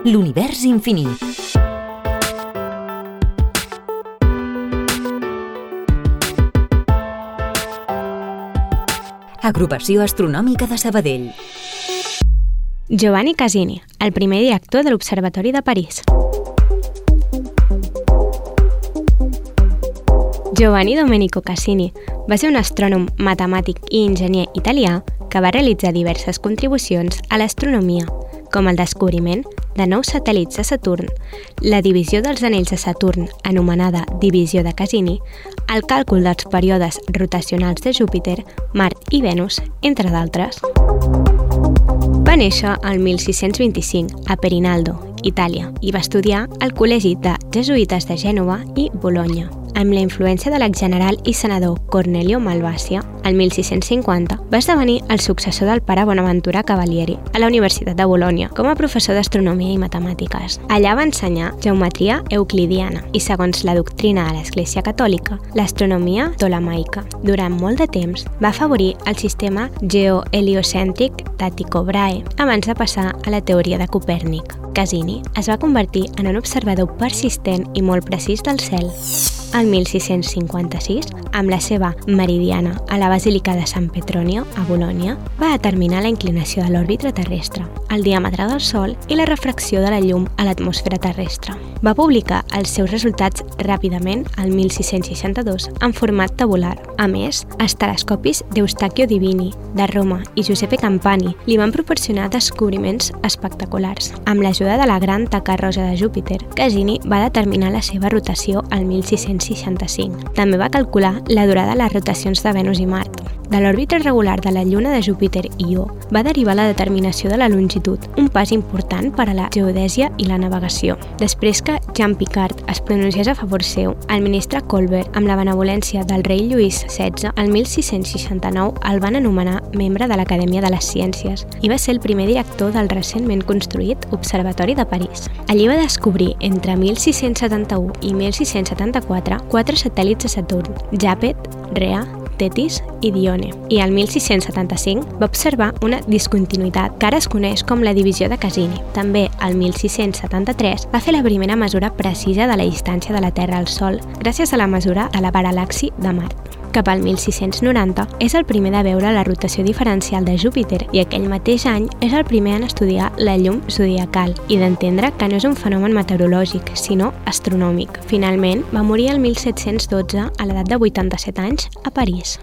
L'univers infinit. Agrupació Astronòmica de Sabadell. Giovanni Casini, el primer director de l'Observatori de París. Giovanni Domenico Cassini va ser un astrònom, matemàtic i enginyer italià que va realitzar diverses contribucions a l'astronomia, com el descobriment de nous satèl·lits de Saturn, la divisió dels anells de Saturn, anomenada divisió de Cassini, el càlcul dels períodes rotacionals de Júpiter, Mart i Venus, entre d'altres. Va néixer el 1625 a Perinaldo, Itàlia, i va estudiar al Col·legi de Jesuïtes de Gènova i Bologna amb la influència de l'exgeneral i senador Cornelio Malvasia, el 1650 va esdevenir el successor del pare Bonaventura Cavalieri a la Universitat de Bologna com a professor d'astronomia i matemàtiques. Allà va ensenyar geometria euclidiana i, segons la doctrina de l'Església Catòlica, l'astronomia tolemaica. Durant molt de temps va afavorir el sistema geoheliocèntric Brahe abans de passar a la teoria de Copèrnic. Cassini es va convertir en un observador persistent i molt precís del cel. El 1656, amb la seva meridiana a la Basílica de Sant Petronio, a Bologna, va determinar la inclinació de l'òrbita terrestre, el diàmetre del Sol i la refracció de la llum a l'atmosfera terrestre. Va publicar els seus resultats ràpidament al 1662 en format tabular. A més, els telescopis d'Eustachio Divini, de Roma i Giuseppe Campani li van proporcionar descobriments espectaculars. Amb l'ajuda de la gran taca roja de Júpiter, Cassini va determinar la seva rotació al 1665. També va calcular la durada de les rotacions de Venus i Mart. De l'òrbita regular de la Lluna de Júpiter i Ió va derivar la determinació de la longitud, un pas important per a la geodèsia i la navegació. Després que Jean Picard es pronunciés a favor seu, el ministre Colbert, amb la benevolència del rei Lluís XVI, el 1669 el van anomenar membre de l'Acadèmia de les Ciències i va ser el primer director del recentment construït Observatori de París. Allí va descobrir entre 1671 i 1674 quatre satèl·lits de Saturn, Japet, Rea, Tetis i Dione, i el 1675 va observar una discontinuïtat que ara es coneix com la divisió de Cassini. També el 1673 va fer la primera mesura precisa de la distància de la Terra al Sol gràcies a la mesura de la paral·laxi de Mart cap al 1690, és el primer de veure la rotació diferencial de Júpiter i aquell mateix any és el primer en estudiar la llum zodiacal i d'entendre que no és un fenomen meteorològic, sinó astronòmic. Finalment, va morir el 1712 a l'edat de 87 anys a París.